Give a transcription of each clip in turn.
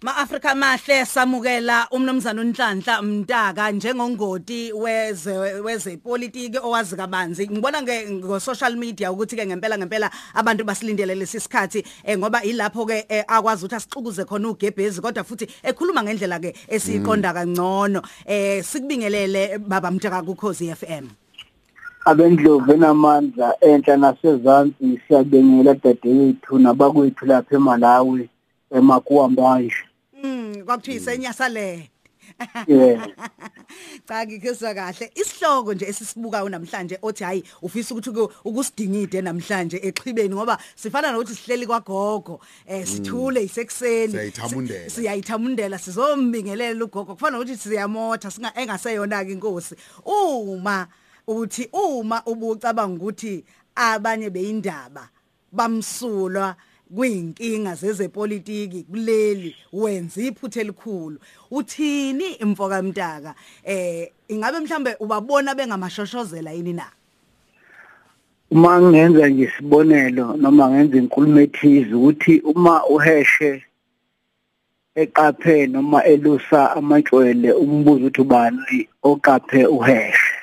Ma-Afrika mahle samukela umnumzana uNhlanhla Mtaka njengongoti weze wezepolitiki owazi kabanzi. Ngibona nge ngo social media ukuthi ke ngempela ngempela abantu basilindele lesisikhathi eh, ngoba ilapho ke eh, akwazi ukuthi asixukuze khona ugebhezi kodwa futhi ekhuluma ngendlela ke esiqonda kangcono. Eh sikubingelele baba Mtaka kuKhosi FM abendlovu enamandla enhla nasezantsi siyabengela dadewethu nabakwethu lapha eMalawi emakuwambanje Mm kwakuthiwa isenyasale yeah. Cha ngikuzwa kahle. Isihloko nje esisibukayo namhlanje othi hayi ufisa ukuthi ukusidingide namhlanje exhibeni ngoba sifana nokuthi sihleli kwagogo eh sithule isekuseni. Siyayithamundela. siyayithamundela sizombingelela ugogo. Kufana ukuthi siyamotha singa engaseyona ke inkosi. Uma uthi uma ubucabanga ukuthi abanye beyindaba bamsulwa kuyinkinga zezepolitiki kuleli wenza iphuthe elikhulu. Uthini imfoka mtaka eh ingabe mhlambe ubabona bengamashoshozela yini na? Uma ngenza nje isibonelo noma ngenza inkulumo ethize ukuthi uma uheshe eqaphe noma elusa amantshwele umbuzo ukuthi ubani oqaphe uheshe.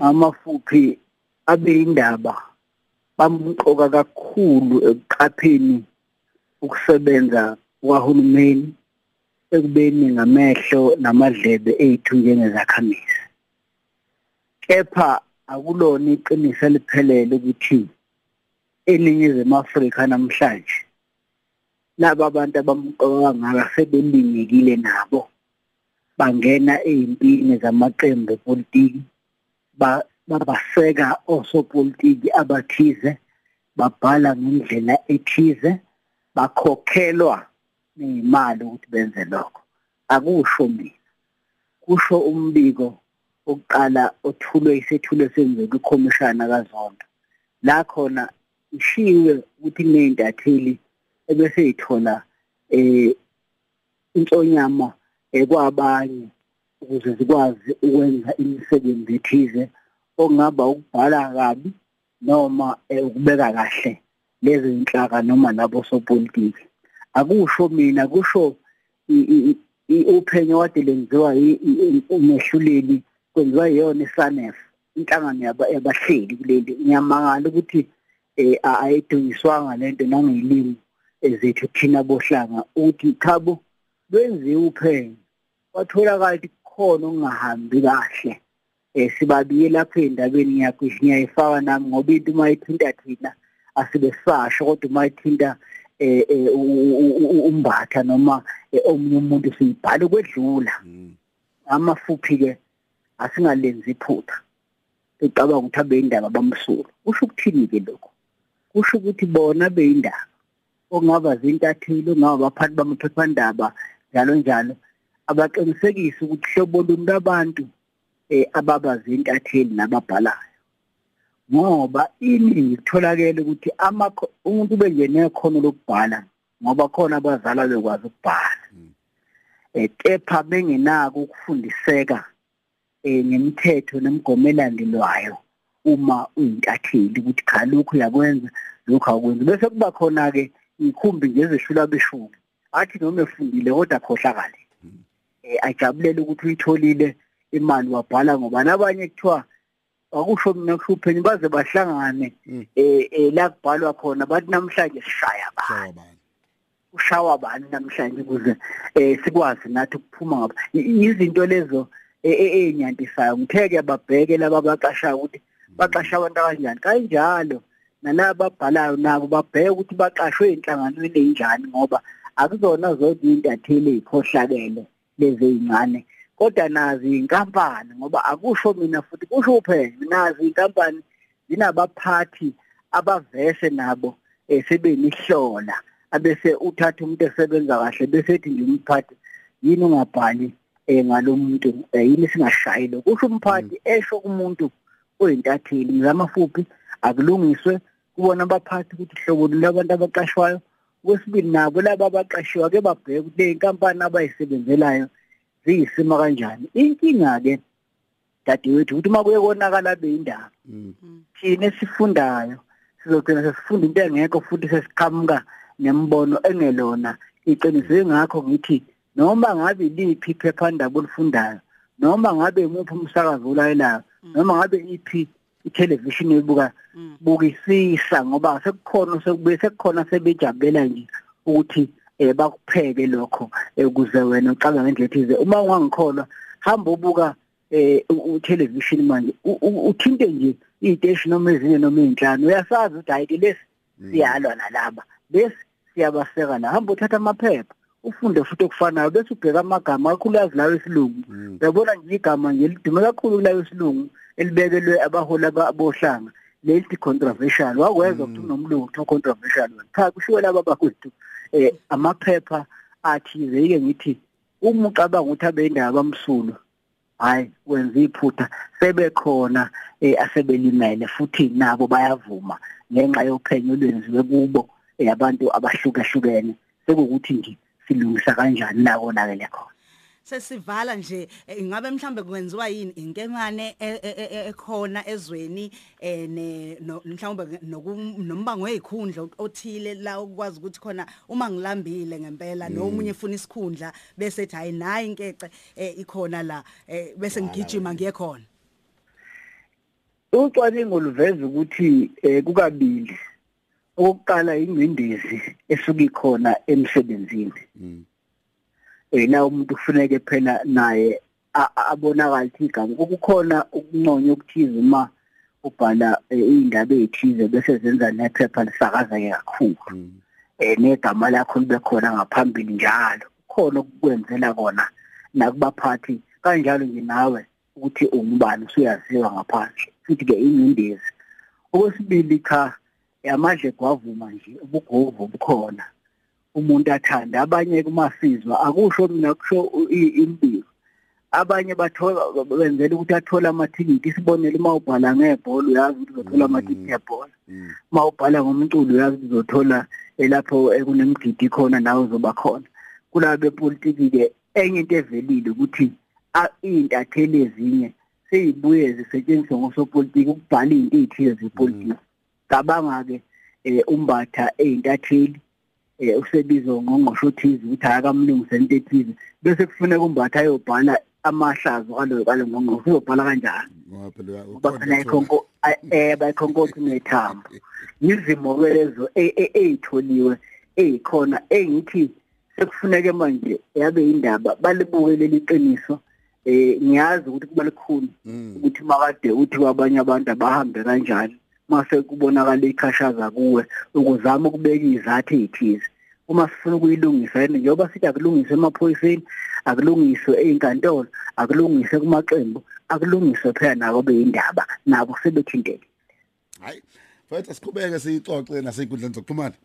Amafuphi abe indaba bamqoka kakhulu ekuqapheni ukusebenza kwahulumeni ekubeni ngamehlo namadlebe ethu njengezakhamizi. Kepha akulona iqiniso eliphelele ukuthi eningizimu Afrika namhlanje laba abantu abamqoka ngaka sebelingekile nabo bangena ezimpini zamaqembu epolitiki babaseka osopolitiki abathize babhala ngendlela ethize bakhokhelwa nemali ukuthi benze lokho. Akusho mina. Kusho umbiko oqala othulwe isethulo senzeka ikhomishana kaZondo la khona ishiwe ukuthi kuneyintatheli ebese ithola eh insonyama ekwabanye ukuze zikwazi ukwenza imisebenzi ethize. Ongaba ukubhala kabi noma ukubeka kahle lezi inhlaka noma labo sopolitiki akusho mina kusho uphenyo wade lenziwa umehluleli kwenziwa yiyona isanef inhlangano yabahleli kuleli. Ngiyamangala ukuthi ayidunyiswanga lento nangeyilimi ezethu thina bohlanga ukuthi khabo lwenziwe uphenyo watholakala ukuthi khona okungahambi kahle. Eh sibabiye lapha endabeni yakho ngiyayifaka nami ngoba into uma ithinta thina asibe sasho kodwa uma ithinta eh umbatha noma omunye umuntu siyibhala kwedlula amafuphi ke asingalenzi iphutha. Ecabanga ukuthi abeyindaba bamsulu kusho ukuthini ke lokho kusho ukuthi bona beyindaba okungaba zintathilo ngaba baphathi bamaphephandaba njalo njalo. Abaqinisekise ukuthi hlobo luni labantu eh ababazi intatheli nababhalayo. Ngoba iningi kutholakele ukuthi umuntu bengene khona lokubhala ngoba khona abazali bekwazi ukubhala. Eh kepha bengenako ukufundiseka eh ngemithetho nemigomo elandelwayo uma uyintatheli ukuthi cha lokhu uyakwenza lokhu akwenza bese kuba khona ke ikhumbi ngezeshula beshumi athi noma efundile kodwa khohlakale eh ajabulele ukuthi uyitholile imali wabhala ngoba nabanye kuthiwa akusho mina kuhlupheni baze bahlangane eh la kubhalwa khona bathi namhlanje sishaya bani. Ushawa bani. Namhlanje ukuze eh sikwazi nathi ukuphuma ngapha. Izinto lezo enyantisayo ngitheke ababheke laba baqashayo ukuthi baqasha abantu kanjani kanjalo nalabo ababhalayo nabo babheke ukuthi baqashwe enhlanganweni enjani ngoba akuzona zonke intatheli ezikhohlakele lezi zincane kodwa nazi inkampani ngoba akusho mina futhi kusho uphenyo nazi inkampani zinabaphathi abavese nabo sebenihlola abese uthatha umuntu esebenza kahle bese ethi nje umphathi yini ungabhali ngalomuntu yini singashayi lo kusho umphathi esho kumuntu oyintatheli ngizamafuphi akulungiswe kubona abaphathi ukuthi hlobo labantu abaqashwayo. Kwesibili nabo laba abaqashiwe ake babheke ukuthi le nkampani abayisebenzelayo ziyisima kanjani inkinga ke dadewethu ukuthi uma kuye konakala beyindaba thina esifundayo sizogcina sesifunda into engekho futhi sesiqhamuka nembono engelona. Iqiniso engakho ngithi noma ngabe liphi iphephandaba olifundayo noma ngabe umuphi umsakazo olayelayo noma ngabe iphi ithelevishini ebuka bukisisa ngoba sekukhona sekube sekukhona sebejabulela nje ukuthi eh bakupheke lokho eh, ukuze wena ucabange ngendlela ethize. Uma ungangikholwa hamba ubuka eh utelevision manje u- u- uthinte nje iy'teshi noma ezinye noma iy'nhlanu. Uyasazi ukuthi hayi ke lesi siyalwa nalaba lesi siyabaseka la hamba uthatha amaphepha ufunde futhi okufanayo bese ubheka amagama kakhulu yazi lawo esilungu uyabona nje igama nje lidume kakhulu kulawo esilungu elibekelwe abaholi abohlanga lelithi controversial wakwezwa ukuthi unomlungu kuthiwa controversial wena. Cha kushiwo laba bakwethu eh amaphepha athize yike ngithi uma ucabanga ukuthi abendaba bamsulwa hayi wenza iphutha sebekhona eh asebelimele futhi nabo bayavuma ngenxa yophenyo olwenziwe kubo eh, abantu abahlukahlukene. Sekukuthi nje silungisa kanjani la konakele khona sesivala nje eh, ingabe mhlambe kwenziwa yini? Inkemane e- e- e- ekhona ezweni eh ne noku- nombango wezikhundla othile la ukwazi ukuthi khona uma ngilambile ngempela nomunye efuna isikhundla bese ethi hayi nayi inkece eh, ikhona la eh, bese ngigijima ngiye khona. Ucwaningo luveza ukuthi eh, kukabili. Okokuqala ingcindezi esuka ikhona emsebenzini. La umuntu kufuneke phela naye abonakala ukuthi igama. Kukhona ukunconywa okuthize uma ubhala eh, iy'ndaba ey'thize bese zenza nephepha lisakazeke kakhulu. Eh negama lakho libe khona ngaphambili njalo. Khona ukukwenzela kona nakubaphathi kanjalo nje nawe ukuthi ungubani usuyaziwa ngaphandle. Futhi ke ingcindezi. Okwesibili cha amadle gwavuma nje ubugovu bukhona umuntu athanda abanye kumasizwa akusho mina kusho impilo abanye bathola benzela ukuthi athole amathikithi isibonelo uma ubhala ngebhola uyazi ukuthi uzothola amathikithi ebhola. Uma ubhala ngomculo uyazi ukuthi uzothola lapho ekunemgidi khona nawe uzoba khona. Kulabo bepolitiki ke enye into evelile ukuthi iy'ntatheli ezinye seyibuye zisetshenziswa ngosopolitiki ukubhala iy'nto ey'thile zepolitiki cabanga-ke um umbatha ey'ntatheli um usebizwa ngongqosho othize ukuthi akakamlungise into ethize. Bese kufuneka umbatha ayobhala amahlazo kaloyo kalo ngongqosho uyobhala kanjani? Ngoba phela ikhonko um bayikhonkotha unethambo. Yizimo-ke lezo ey'tholiwe ey'khona engithi sekufuneke manje yabe indaba balibuke leli qiniso eh ngiyazi ukuthi kuba likhulu ukuthi makade uthi kwabanye abantu abahambe kanjani mase kubonakala ikhashaza kuwe ukuzama ukubeka izathu ezithize uma sifuna ukuyilungisa njengoba sithi akulungiswe emaphoyiseni akulungiswe einkantolo akulungiswe kumaqembu akulungiswe phela nabo beyindaba nabo sebethinteke hayi mfethu siqhubeke siyixoxe nasey'nkundleni zokuxhumana.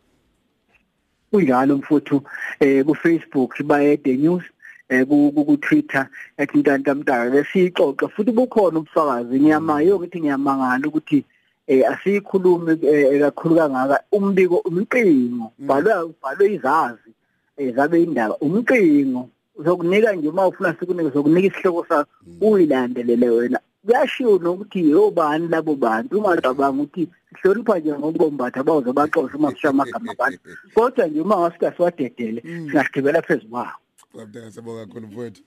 Kunjalo mfuthu eh ku Facebook baye the news eh ku Twitter ethi ntantamtaka lesixoxe futhi bukhona ubufakazi. Ngiyama yo ngithi ngiyamangala ukuthi eh asikhulumi kakhulu kangaka umbiko umqingo. Bhalwe bhalwe izazi eh zabe indaba umqingo uzokunika nje uma ufuna sikunika sokunika isihloko sakho. Uyilandelele wena. Kuyashiwo nokuthi yobani labo bantu. Uma cabanga ukuthi sihlonipha nje ngokombatha bawuze baxoxe uma kushiya amagama abantu. Kodwa nje uma ngasika siwadedele singasigqibela phezu kwawo Mntaka siyabonga kakhulu mfowethu.